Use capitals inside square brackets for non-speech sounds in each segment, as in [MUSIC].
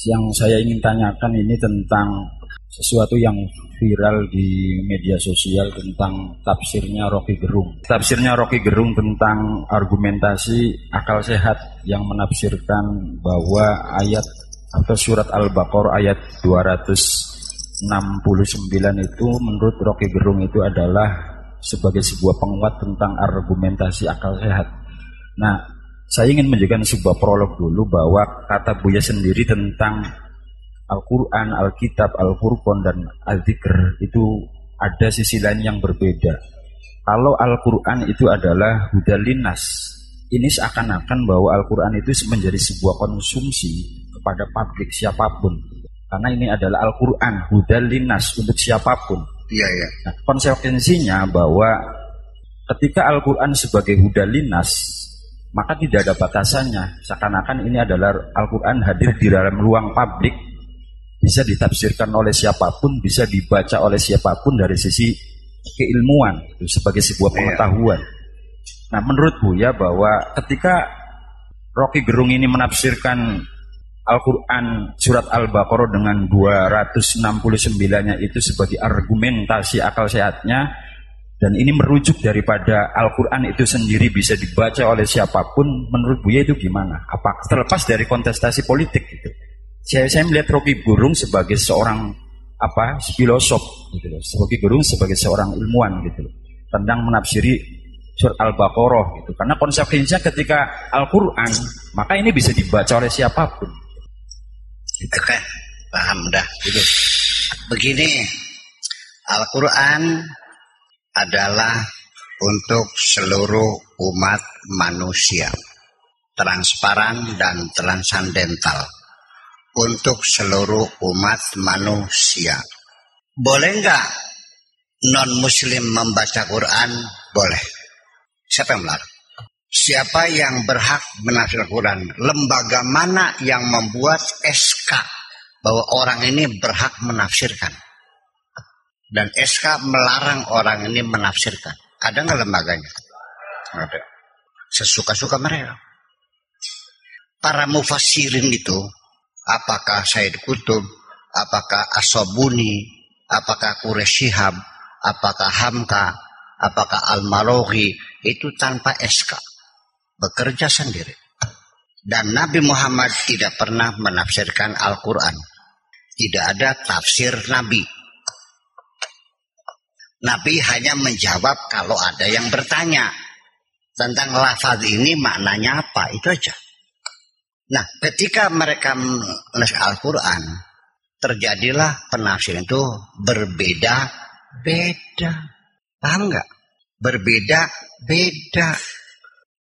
Yang saya ingin tanyakan ini tentang sesuatu yang viral di media sosial tentang tafsirnya Rocky Gerung. Tafsirnya Rocky Gerung tentang argumentasi akal sehat yang menafsirkan bahwa ayat atau surat Al-Baqarah ayat 269 itu menurut Rocky Gerung itu adalah sebagai sebuah penguat tentang argumentasi akal sehat. Nah, saya ingin menunjukkan sebuah prolog dulu bahwa kata Buya sendiri tentang Al-Quran, Alkitab, Al-Furqan, dan Al-Zikr itu ada sisi lain yang berbeda. Kalau Al-Quran itu adalah hudalinas, ini seakan-akan bahwa Al-Quran itu menjadi sebuah konsumsi kepada publik siapa pun. Karena ini adalah Al-Quran, hudalinas untuk siapa pun. Iya, iya. Nah, konsekuensinya bahwa ketika Al-Quran sebagai hudalinas, maka tidak ada batasannya. Seakan-akan ini adalah Al-Quran hadir di dalam ruang publik bisa ditafsirkan oleh siapa pun, bisa dibaca oleh siapa pun dari sisi keilmuan itu sebagai sebuah iya. pengetahuan. Nah, menurut Buya bahwa ketika Rocky Gerung ini menafsirkan Al-Quran surat Al-Baqarah dengan 269-nya itu sebagai argumentasi akal sehatnya dan ini merujuk daripada Al-Quran itu sendiri bisa dibaca oleh siapa pun menurut Buya itu gimana? Apa terlepas dari kontestasi politik gitu? saya, saya melihat Rocky Gerung sebagai seorang apa filosof gitu loh. Rocky Gerung sebagai seorang ilmuwan gitu loh. Tentang menafsiri surat Al-Baqarah gitu. Karena konsekuensinya ketika Al-Qur'an, maka ini bisa dibaca oleh siapa pun. Gitu kan? Paham dah. Gitu. Begini, Al-Qur'an adalah untuk seluruh umat manusia. Transparan dan transandental untuk seluruh umat manusia. Boleh nggak non muslim membaca Quran? Boleh. Siapa yang melarang? Siapa yang berhak menafsir Quran? Lembaga mana yang membuat SK bahwa orang ini berhak menafsirkan? Dan SK melarang orang ini menafsirkan. Ada nggak lembaganya? Ada. Sesuka-suka mereka. Para mufassirin itu apakah Said Kutub, apakah Asobuni, apakah Quraish apakah Hamka, apakah Al-Maroghi, itu tanpa SK. Bekerja sendiri. Dan Nabi Muhammad tidak pernah menafsirkan Al-Quran. Tidak ada tafsir Nabi. Nabi hanya menjawab kalau ada yang bertanya tentang lafaz ini maknanya apa, itu aja. Nah, ketika mereka menulis Al-Quran, terjadilah penafsiran itu berbeda-beda. Paham nggak? Berbeda-beda.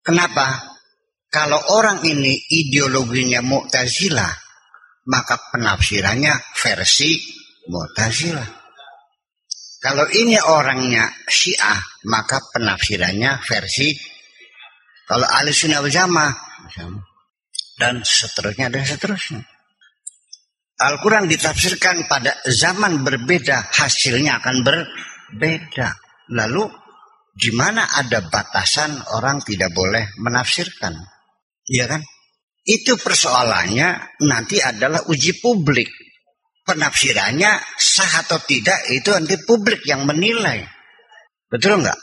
Kenapa? Kalau orang ini ideologinya Mu'tazilah, maka penafsirannya versi Mu'tazilah. Kalau ini orangnya Syiah, maka penafsirannya versi kalau ahli sunnah jamaah dan seterusnya dan seterusnya. Al-Quran ditafsirkan pada zaman berbeda, hasilnya akan berbeda. Lalu, di mana ada batasan orang tidak boleh menafsirkan? Iya kan? Itu persoalannya nanti adalah uji publik. Penafsirannya sah atau tidak itu nanti publik yang menilai. Betul nggak?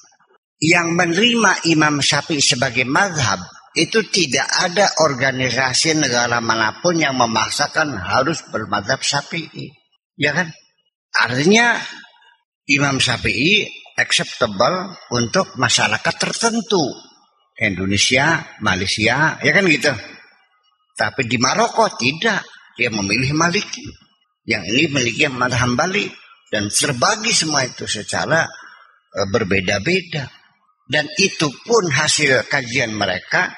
Yang menerima Imam Syafi'i sebagai madhab itu tidak ada organisasi negara mana pun yang memaksakan harus bermadhab syafi'i. Ya kan? Artinya Imam Syafi'i acceptable untuk masyarakat tertentu. Indonesia, Malaysia, ya kan gitu. Tapi di Maroko tidak. Dia memilih Maliki. Yang ini memiliki madhab Hambali. Dan terbagi semua itu secara uh, berbeda-beda. Dan itu pun hasil kajian mereka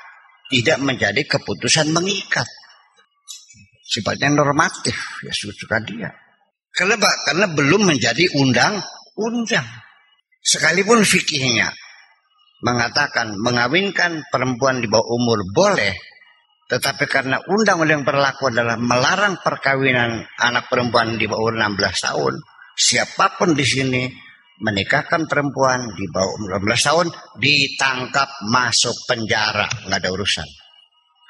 tidak menjadi keputusan mengikat. Sifatnya normatif, ya suka dia. Kenapa? Karena belum menjadi undang-undang. Sekalipun fikihnya mengatakan mengawinkan perempuan di bawah umur boleh, tetapi karena undang-undang berlaku adalah melarang perkawinan anak perempuan di bawah 16 tahun, siapa pun di sini menikahkan perempuan di bawah umur 15 tahun ditangkap masuk penjara nggak ada urusan.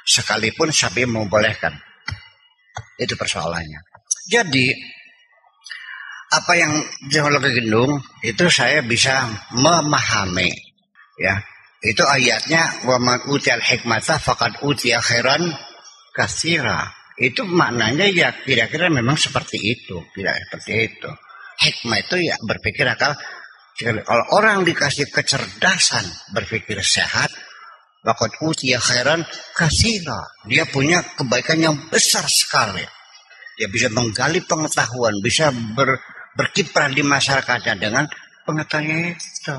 Sekalipun sapi membolehkan. Itu persoalannya. Jadi apa yang teknologi gendung itu saya bisa memahami ya itu ayatnya wa man utial hikmata faqad utiya khairan kasira itu maknanya ya kira-kira memang seperti itu tidak seperti itu hikmah itu ya berpikir akal kalau orang dikasih kecerdasan berpikir sehat Waktu utiya khairan kasira. Dia punya kebaikan yang besar sekali. Dia bisa menggali pengetahuan, bisa ber, berkiprah di masyarakatnya dengan pengetahuan itu.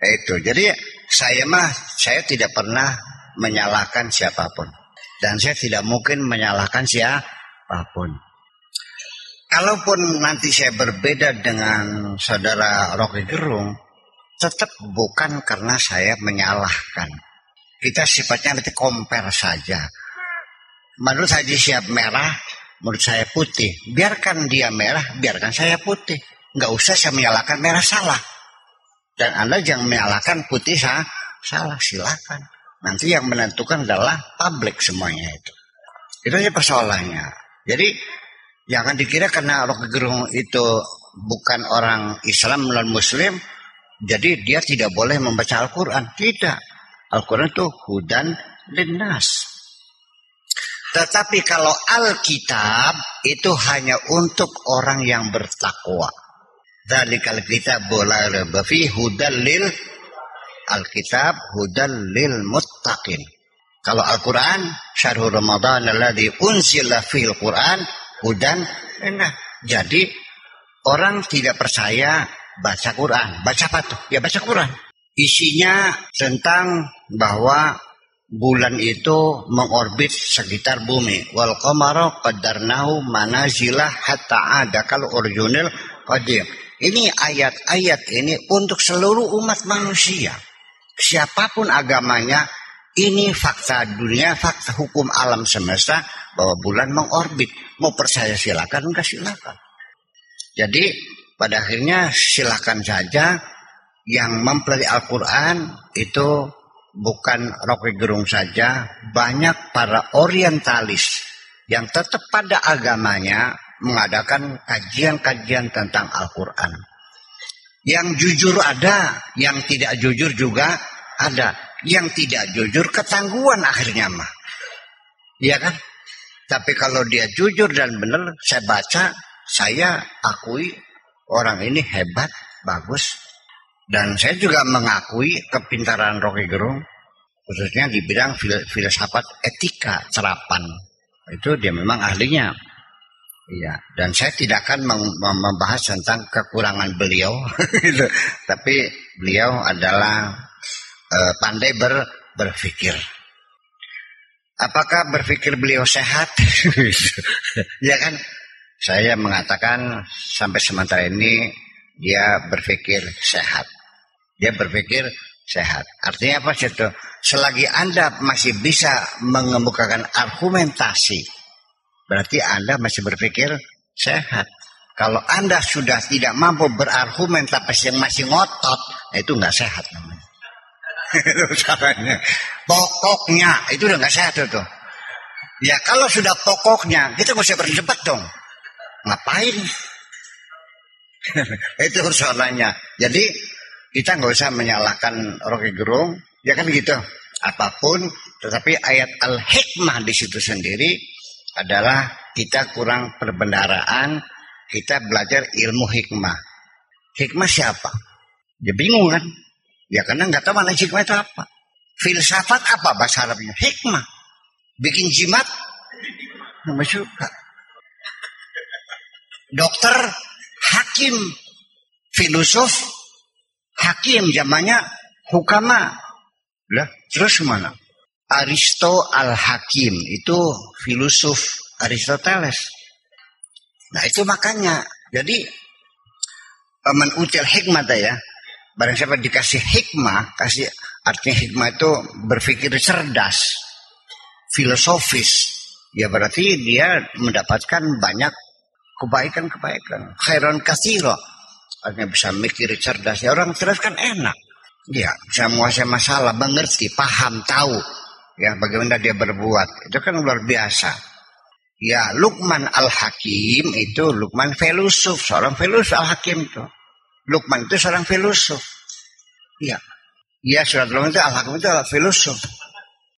Itu. Jadi saya mah saya tidak pernah menyalahkan siapa pun dan saya tidak mungkin menyalahkan siapa pun. Kalaupun nanti saya berbeda dengan saudara Rocky Gerung, tetap bukan karena saya menyalahkan kita sifatnya nanti compare saja. Menurut saya siap merah, menurut saya putih. Biarkan dia merah, biarkan saya putih. Nggak usah saya menyalahkan merah salah. Dan Anda jangan menyalahkan putih sah, salah, silakan. Nanti yang menentukan adalah publik semuanya itu. Itu aja persoalannya. Jadi jangan dikira karena Rocky Gerung itu bukan orang Islam non Muslim, jadi dia tidak boleh membaca Al-Quran. Tidak. Al-Quran itu hudan linnas. Tetapi kalau Alkitab itu hanya untuk orang yang bertakwa. Kalau kita boleh fi hudan lil Alkitab hudan lil muttaqin. Kalau Al-Quran syarhu Ramadan alladhi unzila fil Quran hudan nah jadi orang tidak percaya baca Quran. Baca apa tuh? Ya baca Quran. Isinya tentang bahwa bulan itu mengorbit sekitar bumi. Wal qamara qaddarnahu manazilah hatta ada kalau urjunil qadim. Ini ayat-ayat ini untuk seluruh umat manusia. Siapa pun agamanya, ini fakta dunia, fakta hukum alam semesta bahwa bulan mengorbit. Mau percaya silakan, enggak silakan. Jadi pada akhirnya silakan saja yang mempelajari Al-Quran itu bukan Rocky Gerung saja, banyak para orientalis yang tetap pada agamanya mengadakan kajian-kajian tentang Al-Quran. Yang jujur ada, yang tidak jujur juga ada. Yang tidak jujur ketangguhan akhirnya mah. Iya kan? Tapi kalau dia jujur dan benar, saya baca, saya akui orang ini hebat, bagus, dan saya juga mengakui kepintaran Rocky Gerung, khususnya di bidang fil filsafat etika serapan. Itu dia memang ahlinya. Iya, dan saya tidak akan membahas tentang kekurangan beliau, [LAUGHS] gitu. tapi beliau adalah uh, pandai ber berpikir. Apakah berpikir beliau sehat? [LAUGHS] ya kan? Saya mengatakan sampai sementara ini dia berpikir sehat. Dia berpikir sehat. Artinya apa itu? Selagi Anda masih bisa mengemukakan argumentasi, berarti Anda masih berpikir sehat. Kalau Anda sudah tidak mampu berargumen tapi masih ngotot, itu nggak sehat [LAUGHS] itu caranya. Pokoknya itu udah nggak sehat itu. Ya kalau sudah pokoknya, kita nggak usah berdebat dong. Ngapain? [LAUGHS] itu soalnya. Jadi kita nggak usah menyalahkan Rocky Gerung, ya kan gitu. Apa pun, tetapi ayat al-hikmah di situ sendiri adalah kita kurang perbendaraan, kita belajar ilmu hikmah. Hikmah siapa? Dia bingung kan? Ya karena nggak tahu mana hikmah itu apa. Filsafat apa bahasa Arabnya? Hikmah. Bikin jimat? Nggak suka. Dokter, hakim, filosof, hakim zamannya hukama. Lah, terus mana? Aristo al-Hakim itu filosof Aristoteles. Nah itu makanya. Jadi man util hikmah ya. Barang siapa dikasih hikmah, kasih artinya hikmah itu berpikir cerdas, filosofis. Ya berarti dia mendapatkan banyak kebaikan-kebaikan. Khairan kasiro Artinya bisa mikir cerdas. Ya orang cerdas kan enak. Ya, bisa menguasai masalah, mengerti, paham, tahu. Ya, bagaimana dia berbuat. Itu kan luar biasa. Ya, Lukman Al-Hakim itu Lukman filosof, seorang filosof Al-Hakim itu. Lukman itu seorang filosof. Ya. Ya, surat Lukman itu Al-Hakim itu adalah filosof.